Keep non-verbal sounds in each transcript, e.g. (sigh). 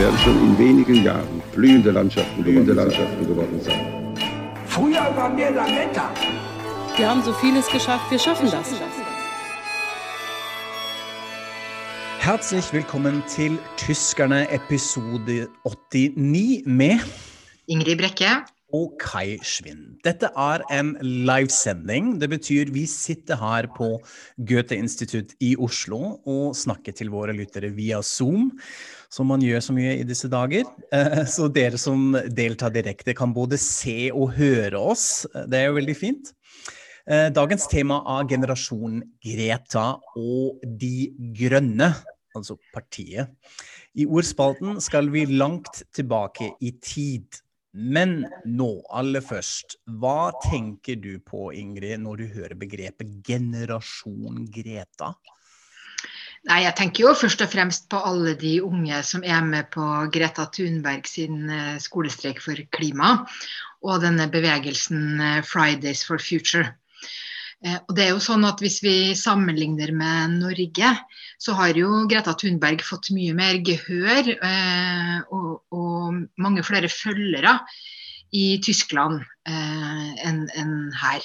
Werden schon in wenigen Jahren blühende Landschaften, blühende Landschaften geworden sein. Früher waren wir Lametta. Wir haben so vieles geschafft, wir schaffen das. Herzlich willkommen til Tyskerne episode 89 med Ingrid Brekke. og Kai Schwind. Dette er en livesending. Det betyr vi sitter her på Goethe-institutt i Oslo og snakker til våre lyttere via Zoom, som man gjør så mye i disse dager. Eh, Så dere som deltar direkte, kan både se og høre oss. Det er jo veldig fint. Eh, Dagens tema er generasjon Greta og De grønne, altså partiet. I ordspalten skal vi langt tilbake i tid. Men nå, aller først, hva tenker du på, Ingrid, når du hører begrepet generasjon Greta? Nei, jeg tenker jo først og fremst på alle de unge som er med på Greta Thunberg sin eh, skolestreik for klima, og denne bevegelsen eh, Fridays for Future. Eh, Og det er jo sånn at Hvis vi sammenligner med Norge, så har jo Greta Thunberg fått mye mer gehør eh, og, og mange flere følgere i Tyskland enn her.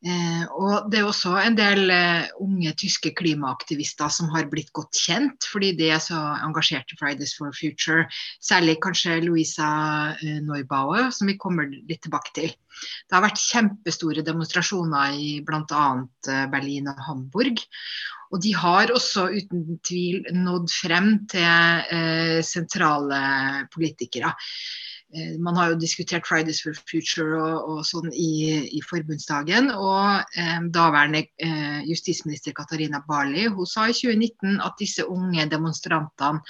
Eh, og Det er også en del eh, unge tyske klimaaktivister som har blitt godt kjent fordi de er så engasjert i Fridays for Future. Særlig kanskje Louisa eh, Neubauer, som vi kommer litt tilbake til. Det har vært kjempestore demonstrasjoner i bl.a. Berlin og Hamburg. Og de har også uten tvil nådd frem til sentrale politikere. Eh, Man har jo diskutert Fridays for Future og, og sånn i, i forbundsdagen. Og eh, daværende eh, justisminister Katarina Barli hun sa i 2019 at disse unge demonstrantene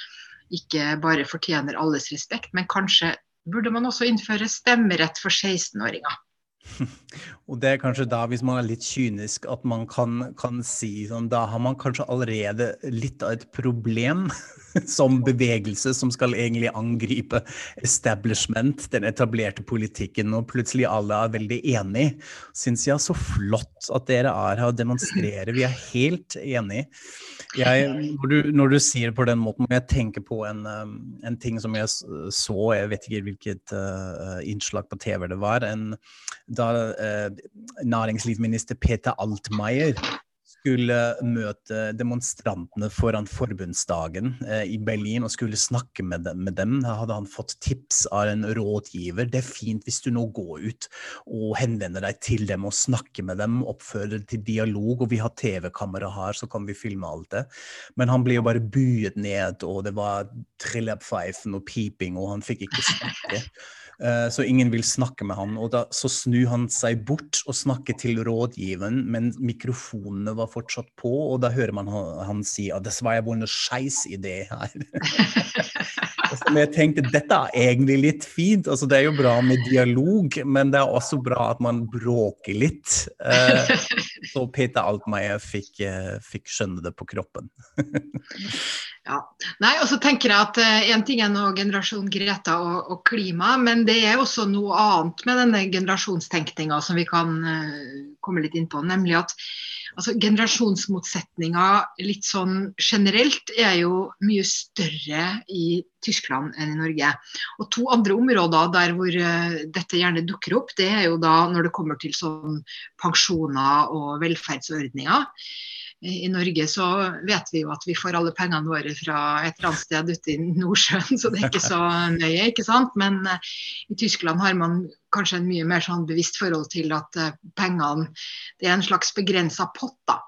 ikke bare fortjener alles respekt, men kanskje burde man også innføre stemmerett for 16-åringer. (laughs) Og det er kanskje da, hvis man er litt kynisk, at man kan, kan si sånn Da har man kanskje allerede litt av et problem (laughs) som bevegelse som skal egentlig angripe establishment, den etablerte politikken, og plutselig alle er veldig enig. Syns jeg er så flott at dere er her og demonstrerer. Vi er helt enig. Jeg, når, du, når du sier det på den måten, må jeg tenke på en, um, en ting som jeg så, jeg vet ikke hvilket uh, innslag på TV det var, en, da uh, næringslivsminister Peter Altmaier skulle møte demonstrantene foran forbundsdagen eh, i Berlin og skulle snakke med dem, med dem. Hadde han fått tips av en rådgiver. Det er fint hvis du nå går ut og henvender deg til dem og snakker med dem, oppfører til dialog, og vi har TV-kamera her, så kan vi filme alt det. Men han ble jo bare buet ned, og det var trillebpfeifen og piping, og han fikk ikke snakke. (laughs) Eh, Så ingen vil snakke med han, og da, så snur han seg bort og snakker til rådgiveren, men mikrofonene var fortsatt på, og da hører man han, han si at det var wohl skeis i det her. (laughs) Som jeg tenkte, dette er egentlig litt fint, altså det er jo bra med dialog, men det er også bra at man bråker litt. Eh, (laughs) Så Peter Altmaier fikk, eh, fikk skjønne det på kroppen. (laughs) Ja. Nei, og så tenker jeg at Én ting er nå generasjon Greta og, og klima, men det er også noe annet med denne generasjonstenkninga som vi kan eh, komme litt inn på. Nemlig at altså, generasjonsmotsetninga litt sånn generelt er jo mye større i Tyskland enn i Norge. Og to andre områder der hvor uh, dette gjerne dukker opp, det er jo da når det kommer til sånn pensjoner og velferdsordninger. I Norge så vet vi jo at vi får alle pengene våre fra et eller annet sted ute i Nordsjøen, (laughs) så det er ikke så nøye, ikke sant. Men eh, i Tyskland har man kanskje en mye mer sånn bevisst forhold til at eh, pengene det er en slags begrensa pott. da.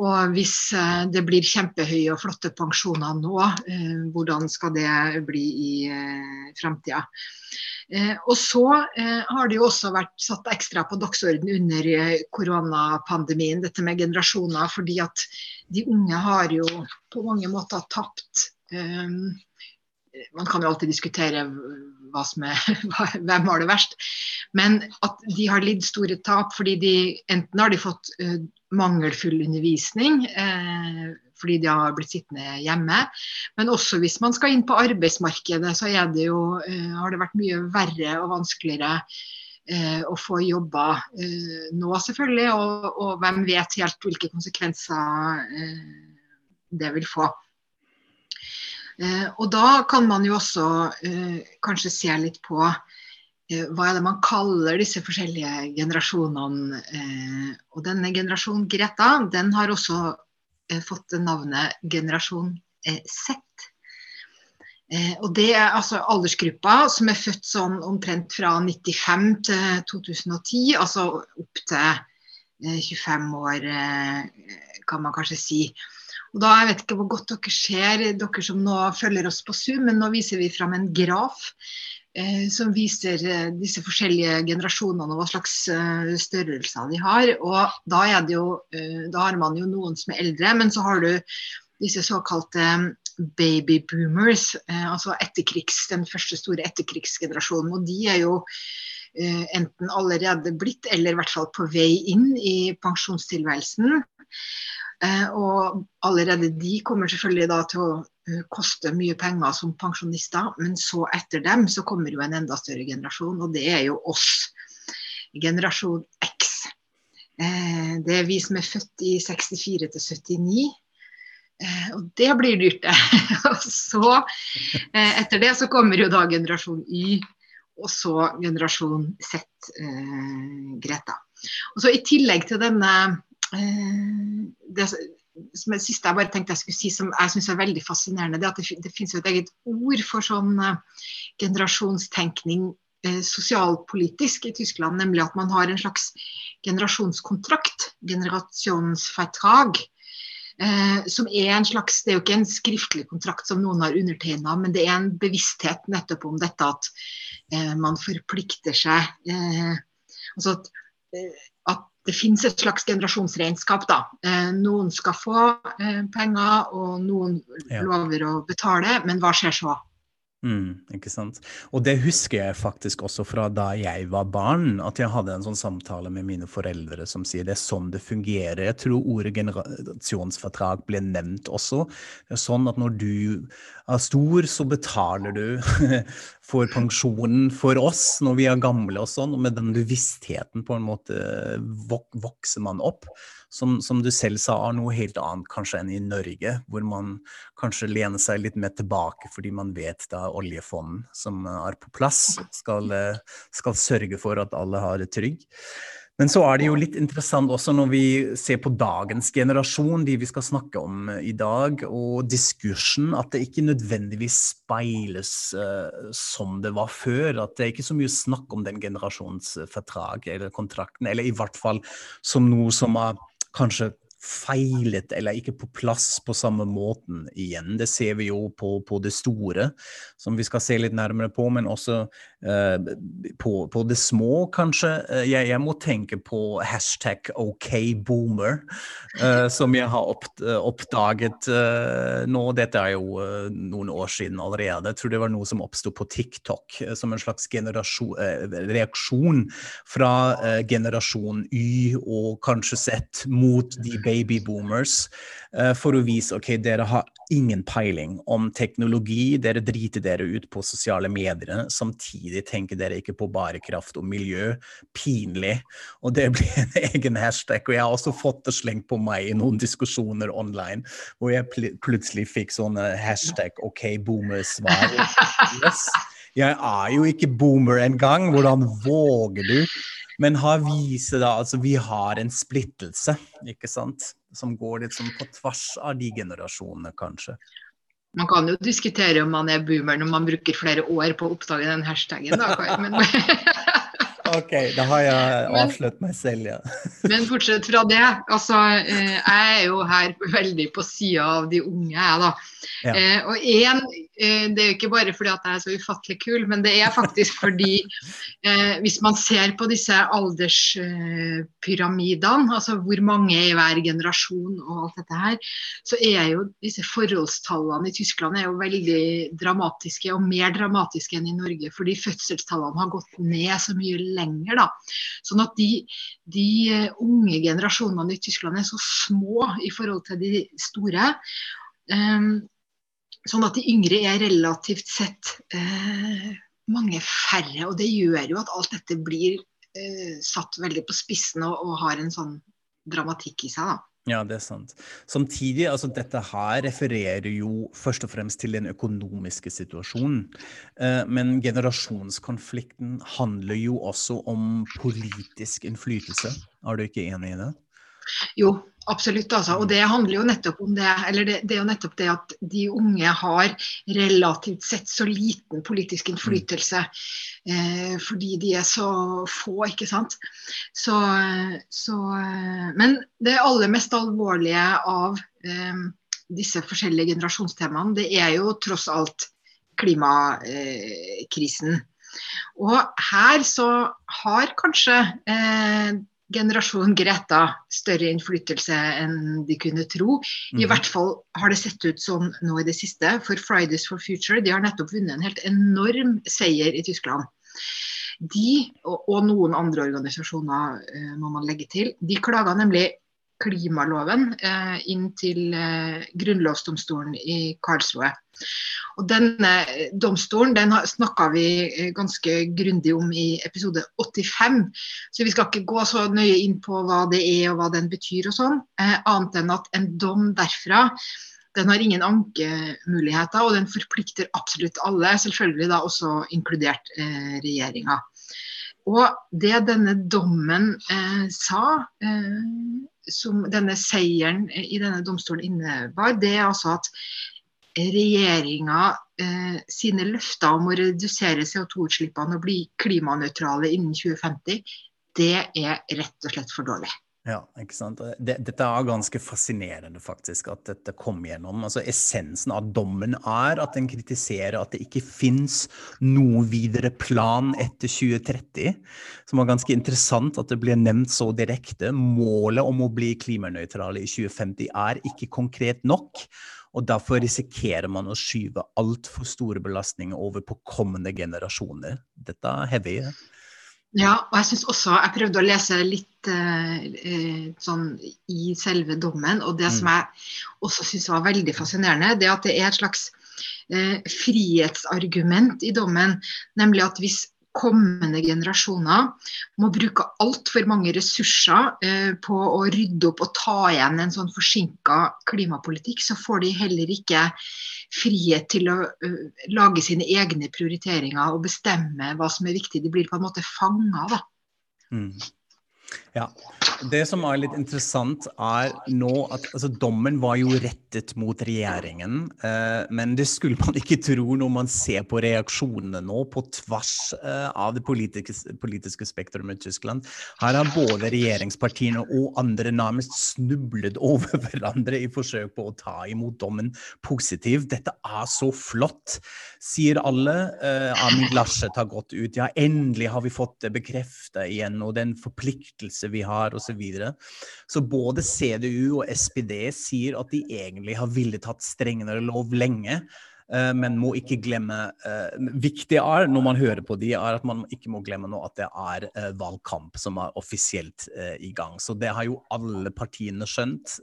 Og hvis eh, det blir kjempehøye og flotte pensjoner nå, eh, hvordan skal det bli i framtida? Og så har det jo også vært satt ekstra på dagsorden under koronapandemien, dette med generasjoner, fordi at de unge har jo på mange måter tapt eh, Man kan jo alltid diskutere hva som er, (laughs) hvem har det verst. Men at de har lidd store tap fordi de enten har de fått uh, mangelfull undervisning uh, fordi de har blitt sittende hjemme. Men også hvis man skal inn på arbeidsmarkedet, så det jo, uh, har det vært mye verre og vanskeligere å få jobber nå, selvfølgelig. Og, og, hvem vet helt hvilke konsekvenser det vil få. Eh, og da kan man jo også eh, kanskje se litt på eh, hva er det man kaller disse forskjellige generasjonene. Og denne generasjonen Greta, den har også fått navnet generasjon Z. Og det er altså aldersgruppa som er født sånn omtrent fra 95 til 2010, altså opp til 25 år, kan man kanskje si. Og da, Jeg vet ikke hvor godt dere ser, dere som nå følger oss på Zoom, men nå viser vi fram en graf eh, som viser eh, disse forskjellige generasjonene og hva slags eh, størrelser de har. Og da, jo, eh, da, har man jo noen som er eldre, men så har du disse såkalte baby boomers, eh, altså etterkrigs, den første store etterkrigsgenerasjonen. Og de er jo eh, enten allerede blitt eller i hvert fall på vei inn i pensjonstilværelsen. Eh, og allerede de kommer selvfølgelig da til å eh, koste mye penger som pensjonister, men så etter dem så kommer jo en enda større generasjon, og det er jo oss. Generasjon X. Eh, det er vi som er født i 64 til 79. Og det blir dyrt, det. (laughs) og så, etter det så kommer jo da generasjon Y, og så generasjon Z, Greta. Og så I tillegg til denne det som det siste jeg bare tenkte jeg skulle si som jeg syns er veldig fascinerende, det er at det, det finnes et eget ord for sånn uh, generasjonstenkning eh, sosialpolitisk i Tyskland, nemlig at man har en slags generasjonskontrakt, generasjonsvertrag. eh, som er en slags, Det er jo ikke en skriftlig kontrakt som noen har undertegna, men det er en bevissthet nettopp om dette at man forplikter seg. altså at, at det finnes et slags generasjonsregnskap. da. Eh, noen skal få eh, penger, og noen ja. lover å betale, men hva skjer så? Mm, ikke sant. Og det husker jeg faktisk også fra da jeg var barn, at jeg hadde en sånn samtale med mine foreldre som sier det er sånn det fungerer. Jeg tror ordet generasjonsfortrag ble nevnt også. Det er sånn at når du er stor, så betaler du (laughs) for pensjonen for oss når vi er gamle og sånn, og med den bevisstheten på en måte vokser man opp som, som, du selv sa, er noe helt annet kanskje enn i Norge, hvor man kanskje lener seg litt mer tilbake fordi man vet det er oljefonden som er på plass, skal, skal sørge for at alle har det trygg. Men så er det jo litt interessant også når vi ser på dagens generasjon, de vi skal snakke om i dag, og diskursen, at det ikke nødvendigvis speiles uh, som det var før. At det er ikke så mye snakk om den generasjons fortrag eller kontrakten, eller i hvert fall som noe som er kanskje feilet eller ikke på plass på samme måten igjen. Det ser vi jo på, på det store, som vi skal se litt nærmere på, men også uh, på, på, det små, kanskje. Uh, jeg, jeg, må tenke på hashtag okboomer, uh, som jeg har opp, oppdaget nå. Dette er jo noen år siden allerede. Jeg tror det var noe som oppsto på TikTok som en slags reaksjon fra generasjon Y og kanskje sett mot de babyboomers uh, for å vise ok, dere har ingen peiling om teknologi, dere driter dere ut på sosiale medier. Samtidig tenker dere ikke på bærekraft og miljø. Pinlig. Og det blir en (laughs) egen hashtag. Og jeg har også fått det slengt på meg i noen diskusjoner online, hvor jeg pl plutselig fikk sånne hashtag ok, boomers svar. (laughs) Yes. Jeg er jo ikke boomer engang. Hvordan våger du? Men har vise da, altså vi har en splittelse, ikke sant, som går litt sånn på tvers av de generasjonene, kanskje. Man kan jo diskutere om man er boomer når man bruker flere år på å oppdage den hashtagen, da. Men... (laughs) ok, da har jeg avslørt meg selv, ja. (laughs) men fortsett fra det, altså eh, jeg er jo her veldig på sida av de unge, jeg, da. Ja. Eh, og en det er jo ikke bare fordi at jeg er så ufattelig kul, men det er faktisk fordi eh, hvis man ser på disse alderspyramidene, altså hvor mange er i hver generasjon og alt dette her, så er jo disse forholdstallene i Tyskland er jo veldig dramatiske, og mer dramatiske enn i Norge. Fordi fødselstallene har gått ned så mye lenger. da. Sånn at de, de unge generasjonene i Tyskland er så små i forhold til de store. Um, sånn at de yngre er relativt sett eh, mange færre. Og det gjør jo at alt dette blir eh, satt veldig på spissen og, og, har en sånn dramatikk i seg. da. Ja, det er sant. Samtidig, altså dette her refererer jo først og fremst til den økonomiske situasjonen. Uh, men generasjonskonflikten handler jo også om politisk innflytelse. Er du ikke enig i det? Jo, absolutt. Altså. Og det handler jo nettopp om det, eller det, det, er jo nettopp det at de unge har relativt sett så liten politisk innflytelse. Eh, fordi de er så få, ikke sant. Så, så, men det aller mest alvorlige av eh, disse forskjellige generasjonstemaene, det er jo tross alt klimakrisen. Og her så har kanskje eh, generasjon Greta større innflytelse enn de kunne tro. I mm. hvert fall har det sett ut sånn nå i det siste. For Fridays for Future de har nettopp vunnet en helt enorm seier i Tyskland. De, og, og noen andre organisasjoner uh, må man legge til, de klaga nemlig klimaloven uh, inn til uh, grunnlovsdomstolen i Karlsroe. Og denne domstolen den snakka vi eh, ganske grundig om i episode 85, så vi skal ikke gå så nøye inn på hva det er og hva den betyr og sånn, eh, annet enn at en dom derfra den har ingen ankemuligheter, og den forplikter absolutt alle, selvfølgelig da også inkludert eh, regjeringa. Og det denne dommen eh, sa, eh, som denne seieren i denne domstolen innebar, det er altså at regjeringa eh, sine løfter om å redusere CO2-utslippene og bli klimanøytrale innen 2050, det er rett og slett for dårlig. Ja, ikke sant. Det, dette er ganske fascinerende, faktisk, at dette kom gjennom. Altså, essensen av dommen er at den kritiserer at det ikke fins noe videre plan etter 2030. Som var ganske interessant at det ble nevnt så direkte. Målet om å bli klimanøytrale i 2050 er ikke konkret nok. Og derfor risikerer man å skyve altfor store belastninger over på kommende generasjoner. Dette er heavy. Ja, og jeg synes også Jeg prøvde å lese litt eh, sånn i selve dommen, og det mm. som jeg også syns var veldig fascinerende, det at det er et slags eh, frihetsargument i dommen. Nemlig at hvis kommende generasjoner må bruke altfor mange ressurser eh, på å rydde opp og ta igjen en sånn forsinka klimapolitikk, så får de heller ikke frihet til å uh, lage sine egne prioriteringer og bestemme hva som er viktig. De blir på en måte fanga, da. Mm. Ja. Det som er litt interessant, er nå at altså, dommen var jo rettet mot regjeringen. Eh, men det skulle man ikke tro når man ser på reaksjonene nå på tvers eh, av det politiske, politiske spektrumet i Tyskland. Her har både regjeringspartiene og andre nærmest snublet (laughs) over hverandre i forsøk på å ta imot dommen positivt. Dette er så flott, sier alle. Eh, Armin Laschet har gått ut. Ja, endelig har vi fått det bekreftet igjen, og den forpliktelse vi har. Og så så Så både CDU og SPD sier at de egentlig har villet hatt strengere lov lenge. Eh, men må ikke glemme uh, Viktig er, når man hører på de, er at man ikke må glemme nå at det er uh, valgkamp som er offisielt i gang. Så det har jo alle partiene skjønt.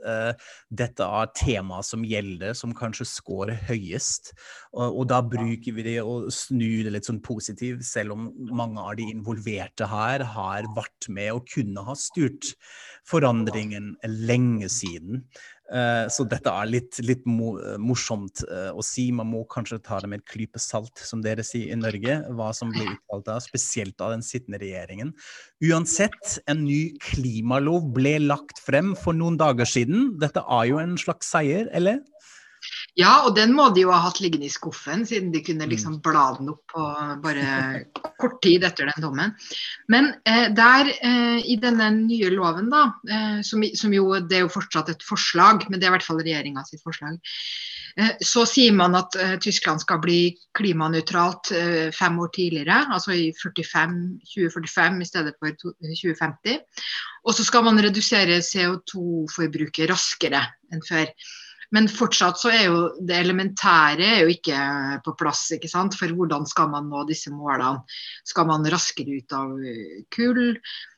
dette er tema som gjelder, som kanskje scorer høyest. Og da bruker vi det å snu det litt sånn positivt, selv om mange av de involverte her har vært med og kunne ha styrt forandringen lenge siden. Eh, så dette er litt, litt morsomt eh, å si. Man må kanskje ta det med et klype salt, som dere sier i Norge, hva som blir uttalt av, spesielt av den sittende regjeringen. Uansett, en ny klimalov ble lagt frem for noen dager siden. Dette er jo en slags seier, eller? Ja, og den må de jo ha hatt liggende i skuffen, siden de kunne liksom bla den opp på bare kort tid etter den dommen. Men eh, der, eh, i denne nye loven, da, eh, som, som, jo det er jo fortsatt et forslag, men det er i hvert fall regjeringa sitt forslag, eh, så sier man at eh, Tyskland skal bli klimanøytralt eh, fem år tidligere, altså i 45, 2045 i stedet for 2050. Og så skal man redusere CO2-forbruket raskere enn før. Men fortsatt så er jo det elementære jo ikke på plass. ikke sant? For hvordan skal man nå disse målene? Skal man raskere ut av eh, kull?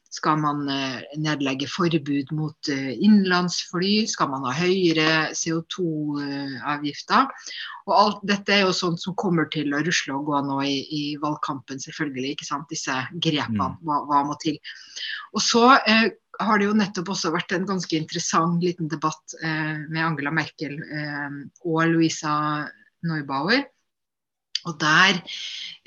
Skal man eh, nedlegge forbud mot eh, innenlandsfly? Skal man ha høyere CO2-avgifter? Og alt dette er jo sånt som kommer til å rusle og gå nå i, i valgkampen, selvfølgelig. ikke sant? Disse grepene. Mm. Hva, hva må til? Og så eh, har det jo nettopp også vært en ganske interessant liten debatt eh, med Angela Merkel eh, og Louisa Neubauer. Og der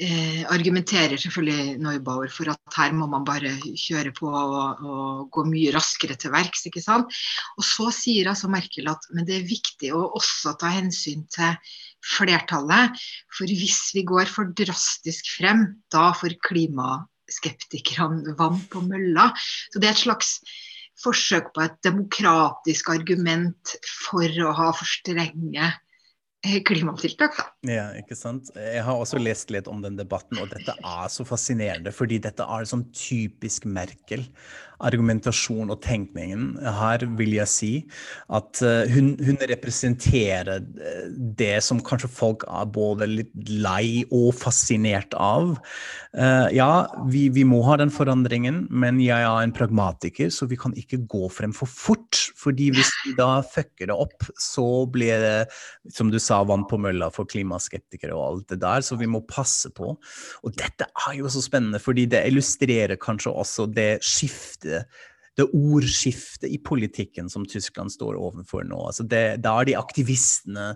eh, argumenterer selvfølgelig Neubauer for at her må man bare kjøre på og, og gå mye raskere til verks. ikke sant? Og så sier altså Merkel at men det er viktig å også ta hensyn til flertallet. For hvis vi går for drastisk frem, da får klima skeptikerne vann på mølla. Så det er et slags forsøk på et demokratisk argument for å ha for strenge eh, klimatiltak, da. Ja, ikke sant. Jeg har også lest litt om den debatten, og dette er så fascinerende, fordi dette er sånn typisk Merkel. Argumentasjon og tenkningen her vil jeg si at uh, hun, hun, representerer eh, det som kanskje folk er både litt lei og fascinert av. Uh, ja, vi, vi, må ha den forandringen, men jeg er en pragmatiker, så vi kan ikke gå frem for fort. fordi hvis vi da fucker det opp, så blir det, som du sa, vann på mølla for klimaskeptikere og alt det der, så vi må passe på. Og dette er jo så spennende, fordi det illustrerer kanskje også det skiftet det ordskiftet i politikken som Tyskland står overfor nå. Altså det, da er de aktivistene,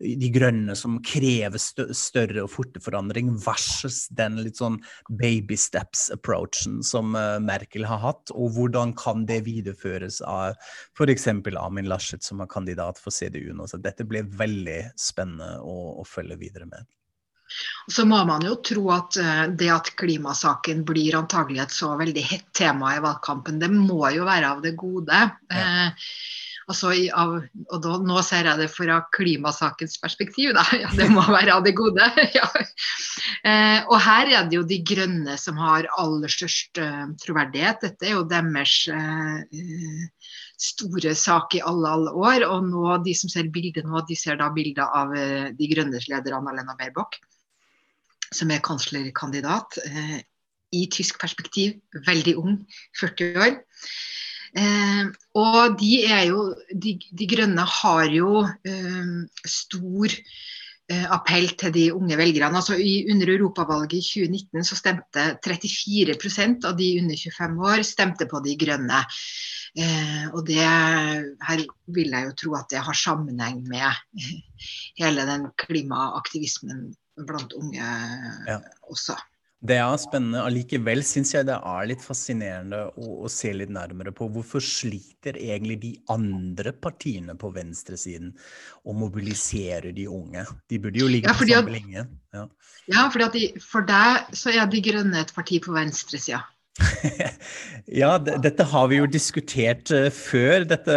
de grønne, som krever større og forte forandring, versus den litt sånn baby steps-approachen som uh, Merkel har hatt. Og hvordan kan det videreføres av f.eks. Amin Laschet, som er kandidat for CDU nå. Så dette blir veldig spennende å, å følge videre med. Så må man jo tro at eh, det at klimasaken blir antagelig et så veldig hett tema i valgkampen, det må jo være av det gode. Ja. Eh, altså av, og da, nå ser jeg det fra klimasakens perspektiv, da. Ja, det må være av det gode. (laughs) ja. eh, og her er det jo de grønne som har aller størst uh, troverdighet. Dette er jo deres uh, store sak i alle, alle år. Og nå, de som ser bildet nå, de ser da bildet av uh, de grønnes leder Anna-Lena Baerbock som er kanslerkandidat. Eh, I tysk perspektiv veldig ung, 40 år. Eh, og de er jo De, de grønne har jo eh, stor eh, appell til de unge velgerne. Altså i, under europavalget i 2019 så stemte 34% av de under 25 år stemte på de grønne. Eh, og det her vil jeg jo tro at det har sammenheng med hele den klimaaktivismen blant unge ja. også. Det er spennende. Allikevel syns jeg det er litt fascinerende å, å, se litt nærmere på hvorfor sliter egentlig de andre partiene på venstresiden å mobilisere de unge? De burde jo ligge ja, på samme linje. Ja, ja de, for deg så er De Grønne et parti på venstresida. (laughs) ja, dette har vi jo diskutert uh, før. Dette,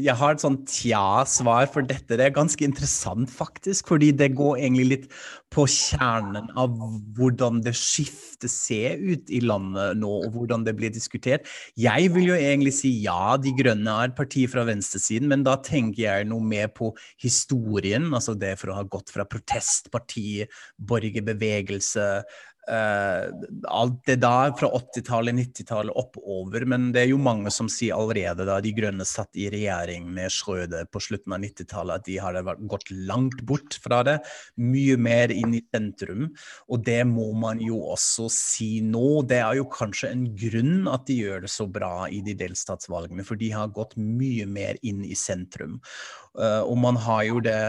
jeg har et sånn tja-svar for dette. Det er ganske interessant, faktisk. Fordi det går egentlig litt på kjernen av hvordan det skiftet ser ut i landet nå, og hvordan det blir diskutert. Jeg vil jo egentlig si ja, De Grønne er et parti fra venstresiden, men da tenker jeg noe mer på historien. Altså det for å ha gått fra protestparti, borgerbevegelse, Uh, alt det der fra 80-tallet, 90-tallet oppover. Men det er jo mange som sier allerede da de grønne satt i regjering med Schrøder på slutten av 90-tallet, at de hadde gått langt bort fra det. Mye mer inn i sentrum. Og det må man jo også si nå. Det er jo kanskje en grunn at de gjør det så bra i de delstatsvalgene, for de har gått mye mer inn i sentrum. Uh, og man har jo det,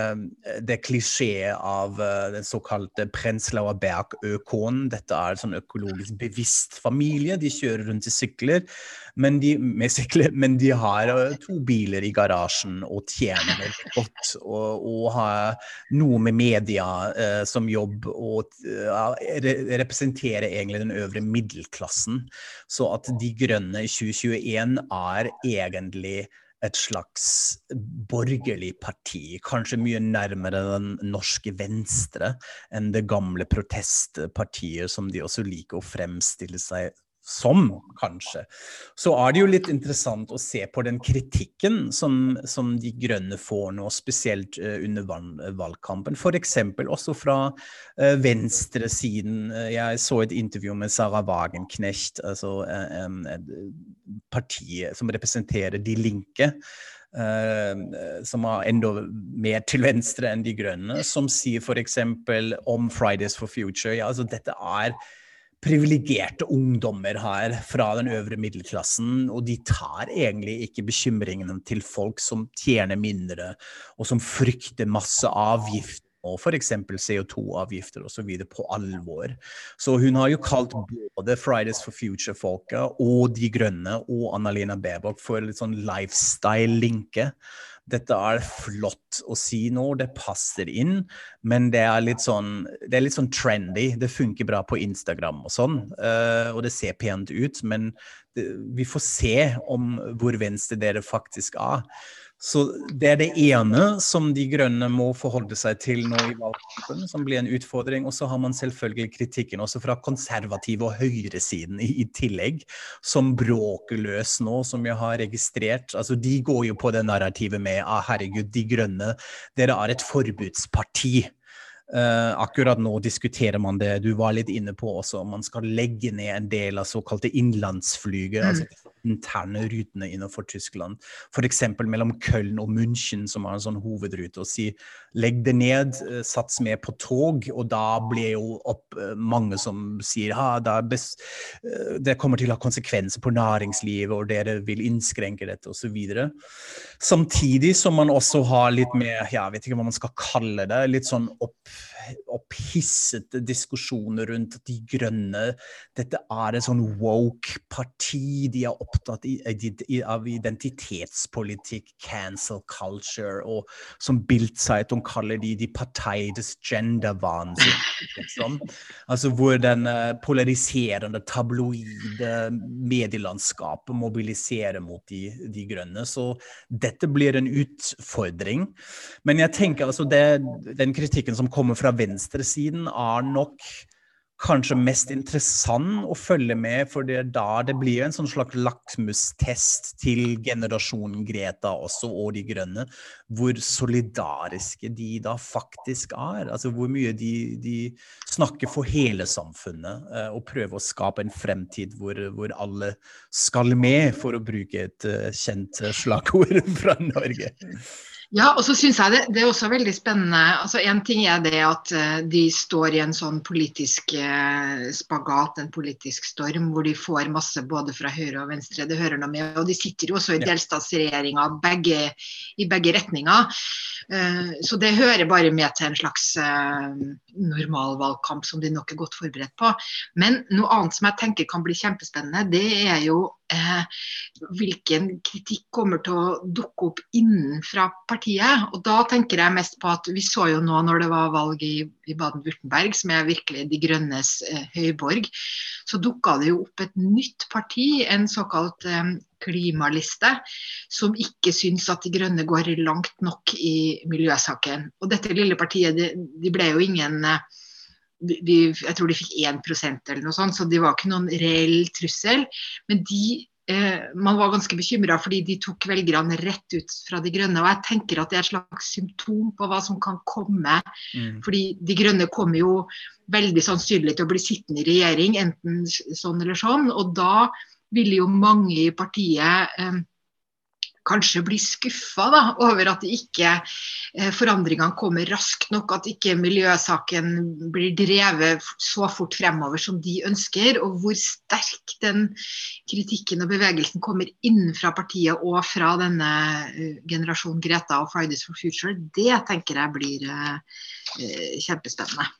det klisjeet av uh, den såkalte Prenzlauer Dette er sånn økologisk bevisst familie. De kjører rundt i sykler, men de, med sykler, men de har uh, to biler i garasjen og tjener godt. Og, og har noe med media eh, som jobb og uh, re representerer egentlig den øvre middelklassen. Så at De Grønne i 2021 er egentlig et slags borgerlig parti, kanskje mye nærmere den norske venstre enn det gamle protestpartiet som de også liker å fremstille seg som, kanskje. Så er det jo litt interessant å se på den kritikken som, som De grønne får nå, spesielt uh, under valgkampen. F.eks. også fra uh, venstresiden. Jeg så et intervju med Sarah Wagenknecht, altså um, partiet som representerer De Linke. Uh, som er enda mer til venstre enn De grønne, som sier f.eks. om Fridays for Future. Ja, altså dette er privilegerte ungdommer her fra den øvre middelklassen, og de tar egentlig ikke bekymringene til folk som tjener mindre, og som frykter masse avgifter og f.eks. CO2-avgifter osv. på alvor. Så hun har jo kalt både Fridays for Future-folka og De Grønne og Annalena Baerbock for litt sånn lifestyle-linke dette er flott å si nå, det passer inn, men det er litt sånn, det er litt sånn trendy. Det funker bra på Instagram og sånn, uh, og det ser pent ut, men det, vi får se om hvor venstre dere faktisk er. Så det er det ene som De grønne må forholde seg til nå i valgkampen, som blir en utfordring. Og så har man selvfølgelig kritikken også fra konservative og høyresiden i, i tillegg, som bråker løs nå, som jeg har registrert. Altså, de går jo på det narrativet med ah, herregud, De grønne, dere er et forbudsparti. Uh, akkurat nå diskuterer man det du var litt inne på også, om man skal legge ned en del av såkalte innlandsflyget. Mm. altså interne rutene innenfor Tyskland. F.eks. mellom Köln og München, som har en sånn hovedrute. og si legg det ned, eh, sats med på tog. Og da blir jo opp eh, mange som sier at eh, det kommer til å ha konsekvenser på næringslivet, og dere vil innskrenke dette osv. Samtidig som man også har litt mer, jeg vet ikke hva man skal kalle det, litt sånn opp opphissete diskusjoner rundt De grønne. Dette er et sånn woke parti. De er opptatt av identitetspolitikk, cancel culture, og som Bildzeitung kaller de de parteides genderwahnsinn. Liksom. Altså hvor den eh, polariserende, tabloide medielandskapet mobiliserer mot de, de grønne. Så dette blir en utfordring. Men jeg tenker altså det, den kritikken som kommer fra venstresiden er nok kanskje mest interessant å følge med, for det da det blir en sånn slags lakmustest til generasjonen Greta også, og De grønne, hvor solidariske de da faktisk er. Altså hvor mye de, de snakker for hele samfunnet eh, og prøver å skape en fremtid hvor, hvor alle skal med, for å bruke et uh, kjent slagord fra Norge. Ja, og så syns jeg det, det, er også veldig spennende. altså Én ting er det at uh, de står i en sånn politisk uh, spagat, en politisk storm, hvor de får masse både fra høyre og venstre. Det hører noe med. Og de sitter jo også i delstatsregjeringa i begge retninger. Uh, så det hører bare med til en slags normal valgkamp som de nok er godt forberedt på. Men noe annet som jeg tenker kan bli kjempespennende, det er jo eh, hvilken kritikk kommer til å dukke opp innenfra partiet. Og da tenker jeg mest på at vi så jo nå når det var valg i, i Baden-Würtemberg, som er virkelig De grønnes eh, høyborg, så dukka det jo opp et nytt parti, en såkalt eh, klimaliste, som ikke syns at De grønne går langt nok i miljøsaken. Og dette lille partiet, de, de ble jo ingen eh, de, jeg tror de fikk 1% eller noe sånt, så de var ikke noen reell trussel. Men de, eh, man var ganske bekymra fordi de tok velgerne rett ut fra De grønne. Og jeg tenker at det er et slags symptom på hva som kan komme. Mm. Fordi De grønne kommer jo veldig sannsynlig til å bli sittende i regjering, enten sånn eller sånn. Og da ville jo mange i partiet eh, kanskje blir skuffa over at ikke eh, forandringene kommer raskt nok, at ikke miljøsaken blir drevet så fort fremover som de ønsker. Og hvor sterk den kritikken og bevegelsen kommer innenfra partiet og fra denne eh, generasjonen Greta og Fridays for Future, det tenker jeg blir eh, kjempespennende.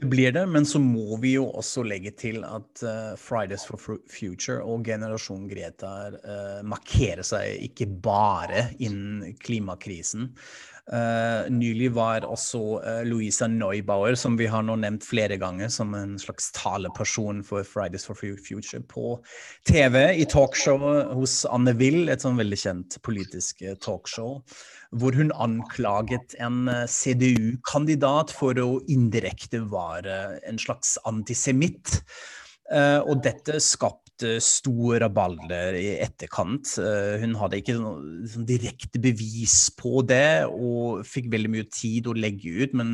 Det blir det, men så må vi jo også legge til at uh, Fridays for Future og generasjon Greta uh, markerer seg ikke bare innen klimakrisen. Uh, nylig var også uh, Louisa Neubauer, som vi har nå nevnt flere ganger, som en slags taleperson for Fridays for Future på TV i talkshowet hos Anne Will, et sånn veldig kjent politisk talkshow hvor hun anklaget en eh, CDU-kandidat for å indirekte være en slags antisemitt. Uh, og dette skapte stor rabalder i etterkant. Uh, hun hadde ikke sånn direkte bevis på det, og fikk veldig mye tid å legge ut. Men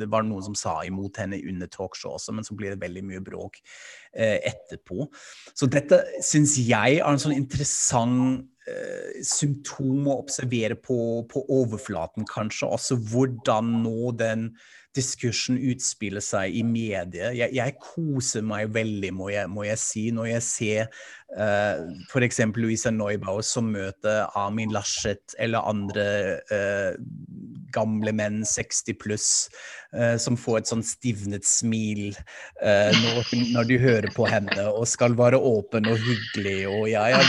det var noen som sa imot henne under talkshow også, men så blir det veldig mye bråk uh, etterpå. Så dette syns jeg er en sånn interessant Eh, symptom å observere på, på, overflaten, kanskje. Også hvordan nå den diskursen utspiller seg i mediet. Jeg, jeg koser meg veldig, må jeg, må jeg, si, når jeg ser uh, eh, f.eks. Louisa Neubauer som møter Armin Laschet eller andre uh, gamle menn, 60 pluss, uh, som får et sånn stivnet smil uh, når, når, du hører på henne og skal være åpen og hyggelig og ja, ja,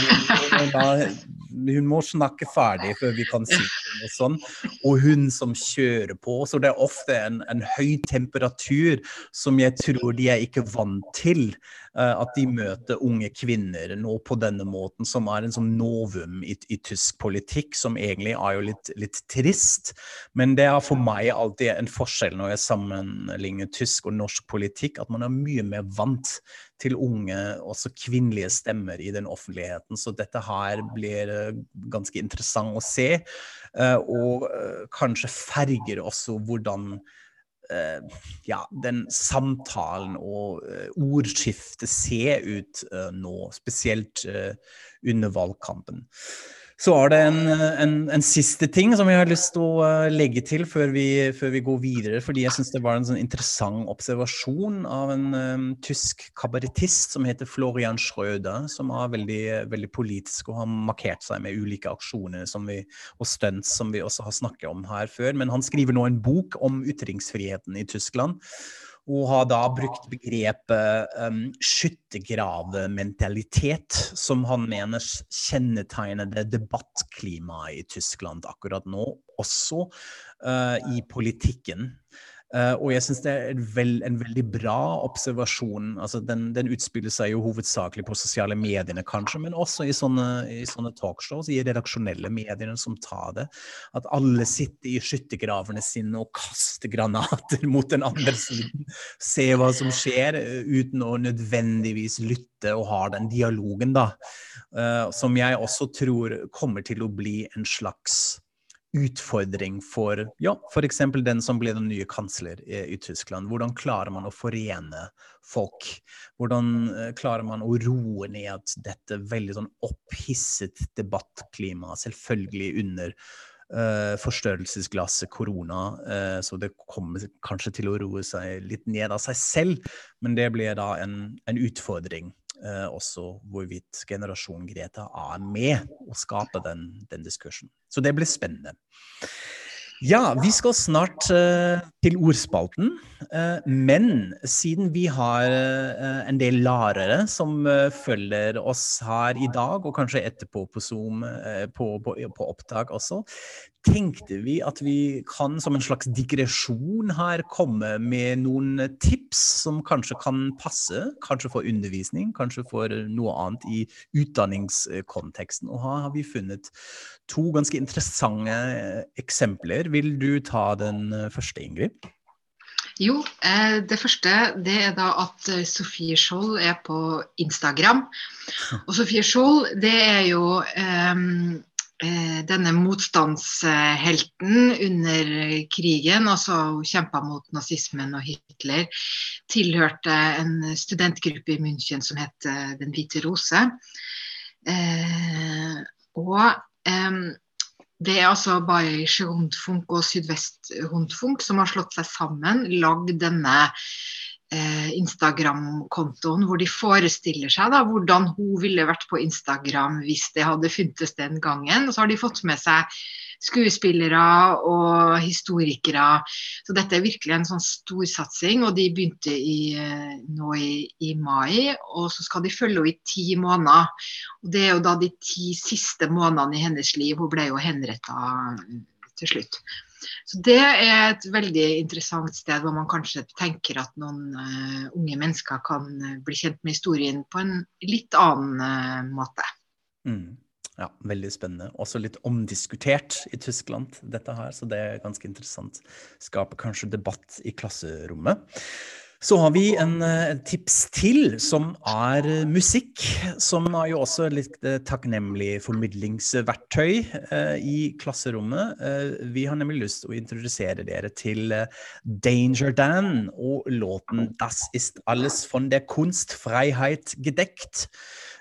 hun må snakke ferdig før vi kan si noe sånn. Og hun som kjører på. Så det er ofte en, en høy temperatur som jeg tror de er ikke vant til. Uh, at de møter unge kvinner nå på denne måten, som er en sånn novum i, i tysk politikk, som egentlig er jo litt, litt, trist. Men det er for meg alltid en forskjell når jeg sammenligner tysk og norsk politikk, at man er mye mer vant til unge, også kvinnelige stemmer i den offentligheten. Så dette her blir eh, ganske interessant å se, eh, og eh, kanskje ferger også hvordan ja, den samtalen og ordskiftet ser ut nå, spesielt under valgkampen. Så er det en, en, en, siste ting som jeg har lyst til å eh, legge til før vi, før vi går videre. Fordi jeg syns det var en sånn interessant observasjon av en um, tysk kabarettist som heter Florian Schrøder, som er veldig, veldig, politisk og har markert seg med ulike aksjoner vi, og stunts som vi også har snakket om her før. Men han skriver nå en bok om ytringsfriheten i Tyskland og har da brukt begrepet um, skyttergravementalitet, som han mener kjennetegner det debattklimaet i Tyskland akkurat nå, også uh, i politikken. Uh, og jeg syns det er veld, en veldig bra observasjon. altså Den, den utspiller seg jo hovedsakelig på sosiale mediene, kanskje, men også i sånne, sånne talkshows, i redaksjonelle mediene som tar det. At alle sitter i skyttergravene sine og kaster granater (laughs) mot den andre siden. Ser hva som skjer, uh, uten å nødvendigvis lytte og ha den dialogen, da. Uh, som jeg også tror kommer til å bli en slags utfordring for ja, f.eks. den som blir den nye kansler i, i, Tyskland. Hvordan klarer man å forene folk? Hvordan uh, klarer man å roe ned dette veldig sånn opphisset debattklima, selvfølgelig under uh, forstørrelsesglasset korona, uh, så det kommer kanskje til å roe seg litt ned av seg selv, men det blir da en, en utfordring eh, også hvorvidt generasjon Greta er med å skape den, den diskursen. Så det blir spennende. Ja, vi skal snart uh, til ordspalten. Uh, men siden vi har uh, en del lærere som følger oss her i dag, og kanskje etterpå på Zoom, på, på, på, opptak også, tenkte vi at vi kan som en slags digresjon her komme med noen tips som kanskje kan passe, kanskje for undervisning, kanskje for noe annet i utdanningskonteksten. Og her har vi funnet to ganske interessante eksempler. Vil du ta den første, Ingrid? Jo, eh, det første det er da at eh, Sofie Skjold er på Instagram. (laughs) Og Sofie Skjold det er jo um, denne motstandshelten under krigen, altså hun kjempa mot nazismen og Hitler, tilhørte en studentgruppe i München som het Den hvite rose. Uh, og eh, det er altså Bayerische Rundfunk og Sydvest-Rundfunk som har slått seg sammen, lagd denne eh, Instagram-kontoen hvor de forestiller seg da, hvordan hun ville vært på Instagram hvis det hadde funtes den gangen. Og så har de fått med seg skuespillere og historikere. Så dette er virkelig en sånn storsatsing, og de begynte i, eh, nå i, i, mai. Og så skal de følge henne i ti måneder. Og det er jo da de ti siste månedene i hennes liv. Hun ble jo henretta til slutt. Så Det er et veldig interessant sted hvor man kanskje tenker at noen uh, unge mennesker kan bli kjent med historien på en litt annen uh, måte. Mm. Ja, veldig spennende. Også litt omdiskutert i Tyskland, dette her, så det er ganske interessant. Skaper kanskje debatt i klasserommet. Så har vi en, en tips til, som er musikk. Som er jo også litt eh, takknemlig formidlingsverktøy eh, i klasserommet. Eh, vi har nemlig lyst til å introdusere dere til eh, Danger Dan og låten 'Das ist alles von der Kunstfreiheit gedeckt'.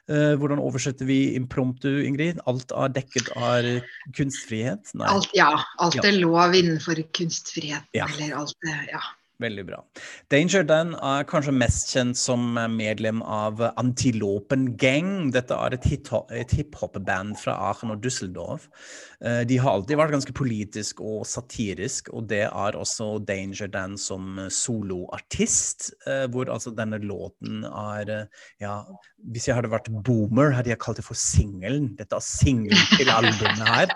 Uh, hvordan oversetter vi impromptu, Ingrid? Alt er dekket av kunstfrihet? Alt, ja, alt er lov innenfor kunstfrihet. Ja. Eller alt ja. Veldig bra. Danger Dan er kanskje mest kjent som medlem av Antilopen Gang. Dette er et hiphop-band fra Aachen og Düsseldorf. Eh, de har alltid vært ganske politisk og satirisk, og det er også Danger Dan som soloartist. Eh, hvor altså denne låten er eh, Ja, hvis jeg hadde vært boomer, hadde jeg kalt det for singelen. Dette er singelen til albumet her.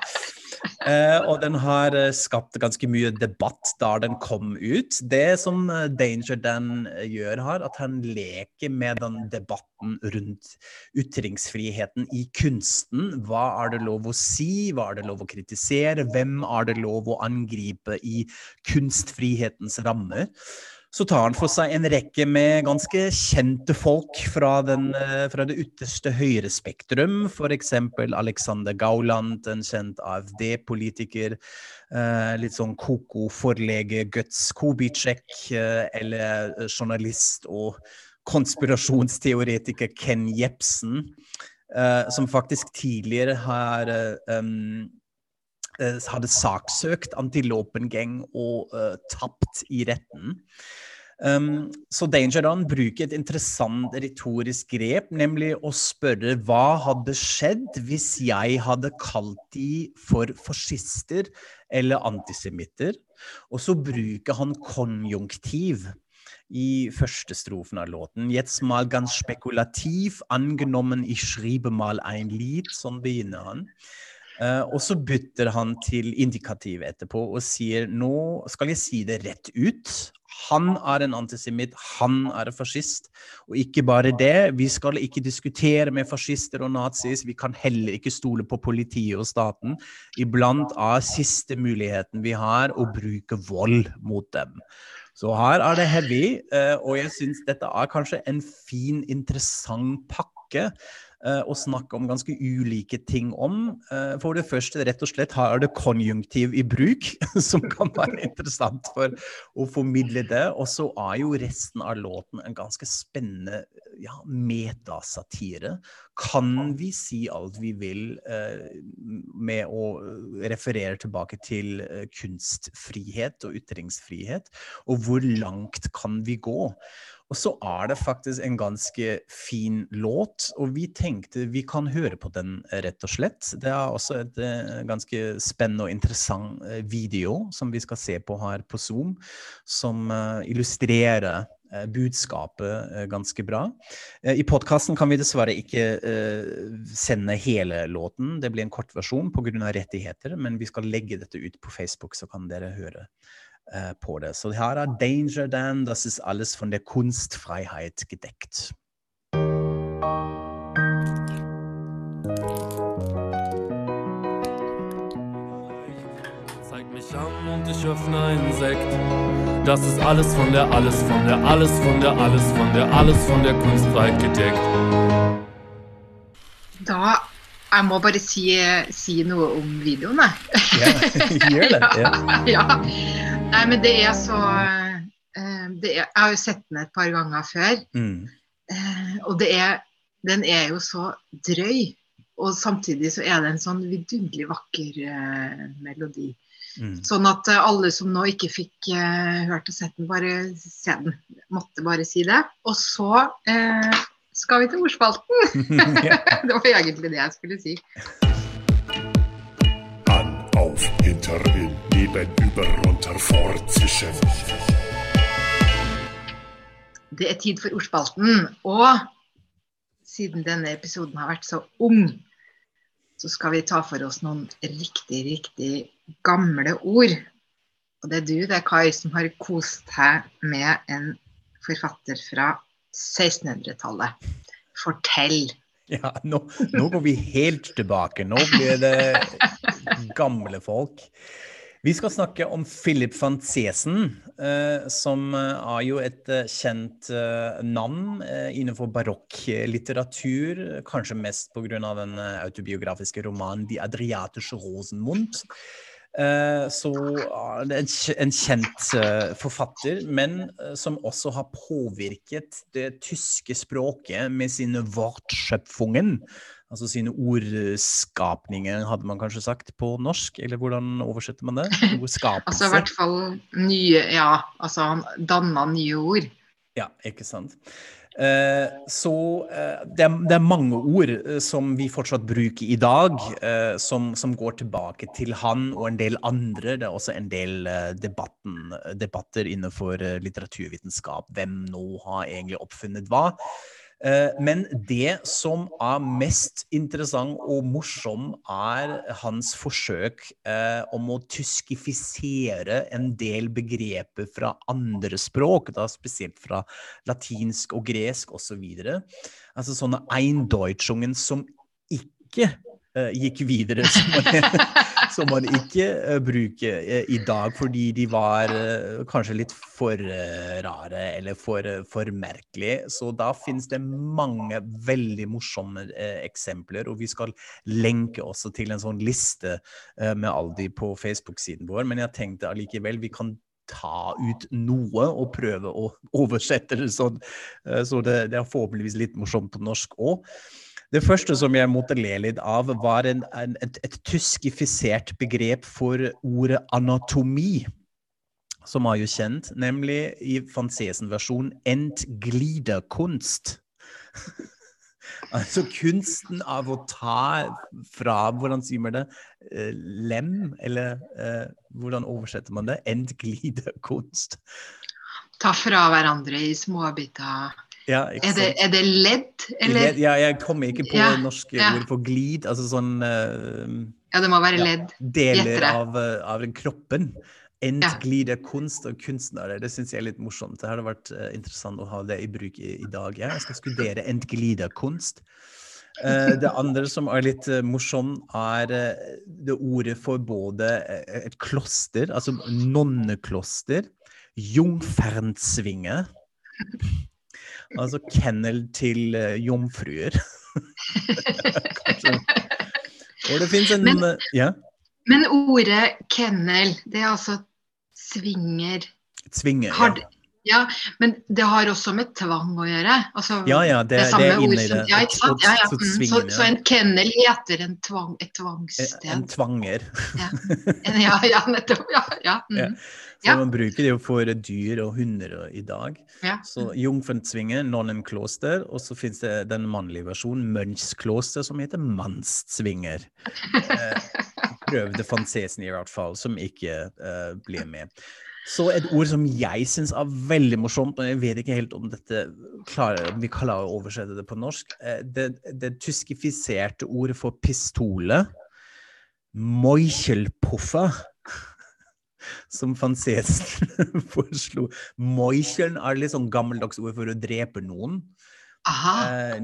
Uh, og den har uh, skapt ganske mye debatt da den kom ut. Det som uh, Danger Dan gjør her, at han leker med den debatten rundt ytringsfriheten i kunsten. Hva er det lov å si, hva er det lov å kritisere, hvem er det lov å angripe i kunstfrihetens rammer? Så tar han for seg en rekke med ganske kjente folk fra, den, eh, fra det ytterste høyre spektrum. F.eks. Alexander Gauland, en kjent AFD-politiker. Eh, litt sånn koko forlege Guts Kubicek, eh, eller journalist og konspirasjonsteoretiker Ken Jepsen, som faktisk tidligere har hadde saksøkt Antilopen Gang og uh, tapt i retten. Um, så Danger Dan bruker et interessant retorisk grep, nemlig å spørre hva hadde skjedd hvis jeg hadde kalt de for fascister eller antisemitter? Og så bruker han konjunktiv i første strofen av låten. Jetzt mal ganz spekulativ, angenommen ich schriebe mal ein Lied. Sånn begynner han. Uh, og så bytter han til indikativ etterpå og sier nå skal jeg si det rett ut. Han er en antisemitt, han er en fascist. Og ikke bare det, vi skal ikke diskutere med fascister og nazis. Vi kan heller ikke stole på politiet og staten. Iblant er siste muligheten vi har, å bruke vold mot dem. Så her er det heavy, uh, og jeg syns dette er kanskje en fin, interessant pakke Eh, og snakke om ganske ulike ting om. Eh, for det første, rett og slett, har det konjunktiv i bruk, (laughs) som kan være interessant for å formidle det. Og så er jo resten av låten en ganske spennende ja, metasatire. Kan vi si alt vi vil eh, med å referere tilbake til kunstfrihet og ytringsfrihet? Og hvor langt kan vi gå? Og så er det faktisk en ganske fin låt, og vi tenkte vi kan høre på den, rett og slett. Det er også et uh, ganske spennende og interessant uh, video som vi skal se på her på Zoom, som uh, illustrerer budskapet ganske bra. I podkasten kan vi dessverre ikke sende hele låten, det blir en kort versjon pga. rettigheter, men vi skal legge dette ut på Facebook, så kan dere høre äh, på det. Så her er Danger Dan, das ist alles von der Kunstfreiheit gedeckt. Zeig mich an und ich öffne einen Sekt. Das ist alles von der, alles von der, alles von der, alles von der, alles von der Kunstfreiheit gedeckt. Da Jeg må bare si, si noe om videoen, jeg. Ja, (laughs) gjør det. (laughs) Ja. ja. Nei, men det er så uh, det er, Jeg har jo sett den et par ganger før. Mm. Uh, og det er, den er jo så drøy. Og samtidig så er det en sånn vidunderlig vakker uh, melodi. Mm. Sånn at alle som nå ikke fikk hørt og sett den, bare se den. Måtte bare si det. Og så skal vi til ordspalten! (laughs) (laughs) det var egentlig det jeg skulle si. An, auf, runter in, neben, über, runter, fortzischen. Det er tid for ordspalten. Og siden denne episoden har vært så ung, så skal vi ta for oss noen riktig, riktig gamle ord. Og det er du, det er Kai, som har kost deg med en forfatter fra 1600-tallet. Fortell. Ja, nå, nå går vi helt tilbake. Nå blir det gamle folk. Vi skal snakke om Philip van Cesen, eh, som er jo et eh, kjent eh, navn eh, innenfor barokklitteratur. Kanskje mest pga. den eh, autobiografiske romanen 'Die Adriatische Rosenmund'. Eh, så det er en kjent eh, forfatter, men eh, som også har påvirket det tyske språket med sine Wortschöpfungen. Altså sine ordskapninger, hadde man kanskje sagt på norsk? Eller hvordan oversetter man det? Ordskapelse? Altså i hvert fall nye Ja, altså han danna nye ord. Ja, ikke sant. Eh, så eh, det, er, det er mange ord eh, som vi fortsatt bruker i dag, eh, som, som går tilbake til han og en del andre. Det er også en del eh, debatten, debatter innenfor eh, litteraturvitenskap. Hvem nå har egentlig oppfunnet hva? Eh, Men det som er mest interessant og morsom, er hans forsøk eh, om å tyskifisere en del begreper fra andre språk, da spesielt fra latinsk og gresk osv. Altså sånne eindeutschungen som ikke eh, gikk videre, (laughs) som man, som man ikke eh, bruker eh, i dag fordi de var eh, kanskje litt for rare eller for, for merkelige. Så da finnes det mange veldig morsomme eksempler, og vi skal lenke også til en sånn liste med alle de på Facebook-siden vår. Men jeg tenkte allikevel vi kan ta ut noe og prøve å (laughs) oversette det sånn, så det, det er forhåpentligvis litt morsomt på norsk òg. Det første som jeg måtte le litt av, var en, en, et, et tyskifisert begrep for ordet anatomi, som er jo kjent, nemlig i Fransesen-versjonen 'entgliderkunst'. (laughs) altså kunsten av å ta fra, hvordan sier man det, eh, lem, eller eh, hvordan oversetter man det? Entgliderkunst. Ta fra hverandre i småbiter. Ja, Er det, er det ledd, eller? Led- Ja, jeg kommer ikke på Ja, norske ja. ord for glid, altså sånn uh, Ja, det må være ledd. deler av, eh, av kroppen. kroppen. Entglider kunst og kunstnere. Det syns jeg er litt morsomt. Det hadde vært uh, interessant å ha det i bruk i, i dag. Jeg skal studere entgliderkunst. Uh, det andre som er litt uh, morsomt, er det ordet for både et kloster, altså nonnekloster, jungfernsvinge, altså kennel til eh, jomfruer. (laughs) Kanskje. Og det fins en Men- eh, Ja? Men ordet kennel, det er altså svinger. Svinger, Ja. Ja, men det har også med tvang å gjøre. Altså, Ja, ja, det- det, det er inne i som- det. Ja, ikke sant? Ja, ja. Mm, Så, så en kennel heter en tvang, et En tvangssted. tvanger. (laughs) En- Ja, ja, nettopp. Ja, ja. Ja. Mm. Så man bruker det jo for dyr og hunder i dag. ja. Så Jungfernsvinge, nonnenkloster, og så finnes det den mannlige versjonen, Mönchskloster, som heter Mannstsvinger. (laughs) Eh, prøvde Fransesen i hvert fall, som ikke eh, ble med. Så et ord som jeg syns er veldig morsomt, og jeg vet ikke helt om dette klarer, om vi klarer å oversette det på norsk, eh, det, det tyskifiserte ordet for pistole, moichelpuffa, (laughs) som Fransesen (laughs) foreslo. Meucheln er litt sånn gammeldags ord for å drepe noen. Aha. Eh.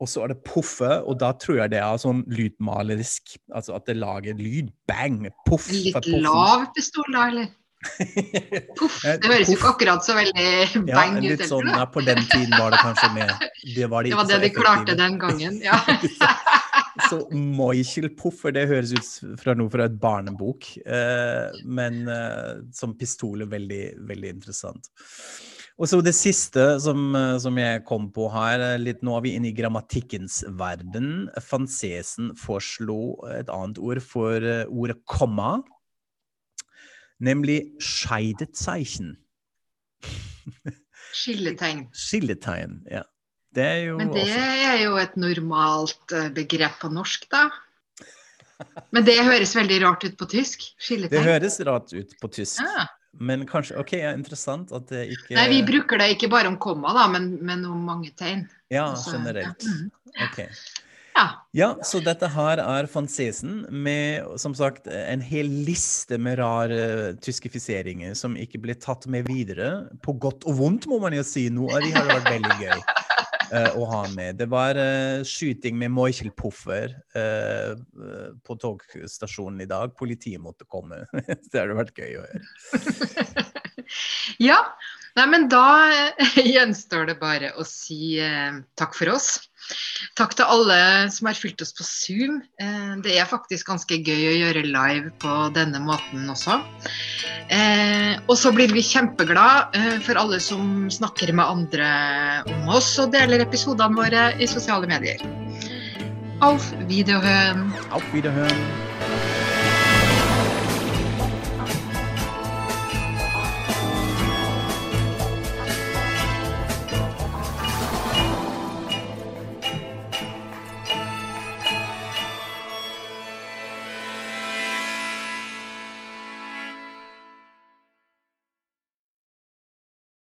Og så er det poffe, og da tror jeg det er sånn lydmalerisk. Altså at det lager lyd. Bang! Fra Litt lav pistol, da, eller? (laughs) Puff. Eh, Det høres jo ikke akkurat så veldig Ja, bang ut. litt heller, sånn, ja, på den tiden var det kanskje med Det var, de Det var det de klarte den gangen. Ja. (laughs) Så Meuchelpuffer, det høres ut fra noe fra et barnebok, eh, men eh, som pistol er veldig, veldig interessant. Og så det siste som, eh, som jeg kom på her, eh, litt nå er vi inne i grammatikkens verden. Fansesen foreslo et annet ord for eh, ordet komma, nemlig scheidezeichen. (laughs) Skilletegn. Skilletegn, ja. Det er jo Men det også er jo et normalt begrep på norsk, da. Men det høres veldig rart ut på tysk. Skilletegn. Det høres rart ut på tysk, Ja. Men kanskje OK, ja, interessant at det ikke Nei, vi bruker det ikke bare om komma, da, men, men om mange tegn. Ja, Altså, generelt. ja, mm. OK. Ja. Ja, så dette her er Fransesen med som sagt en hel liste med rare tyskifiseringer som ikke ble tatt med videre. På godt og vondt, må man jo si. Noe av de har vært veldig gøy (laughs) å ha med. Det var eh, skyting med Meuchelpuffer uh, på togstasjonen i dag. Politiet måtte komme. (laughs) det hadde vært gøy å høre. (laughs) Ja, nei, men da eh, (laughs) gjenstår det bare å si eh, takk for oss. Takk til alle som har fulgt oss på Zoom. Eh, det er faktisk ganske gøy å gjøre live på denne måten også. Eh, og så blir vi kjempeglad eh, for alle som snakker med andre om oss og deler episodene våre i sosiale medier. Auf Wiederhøen. Auf Wiederhören.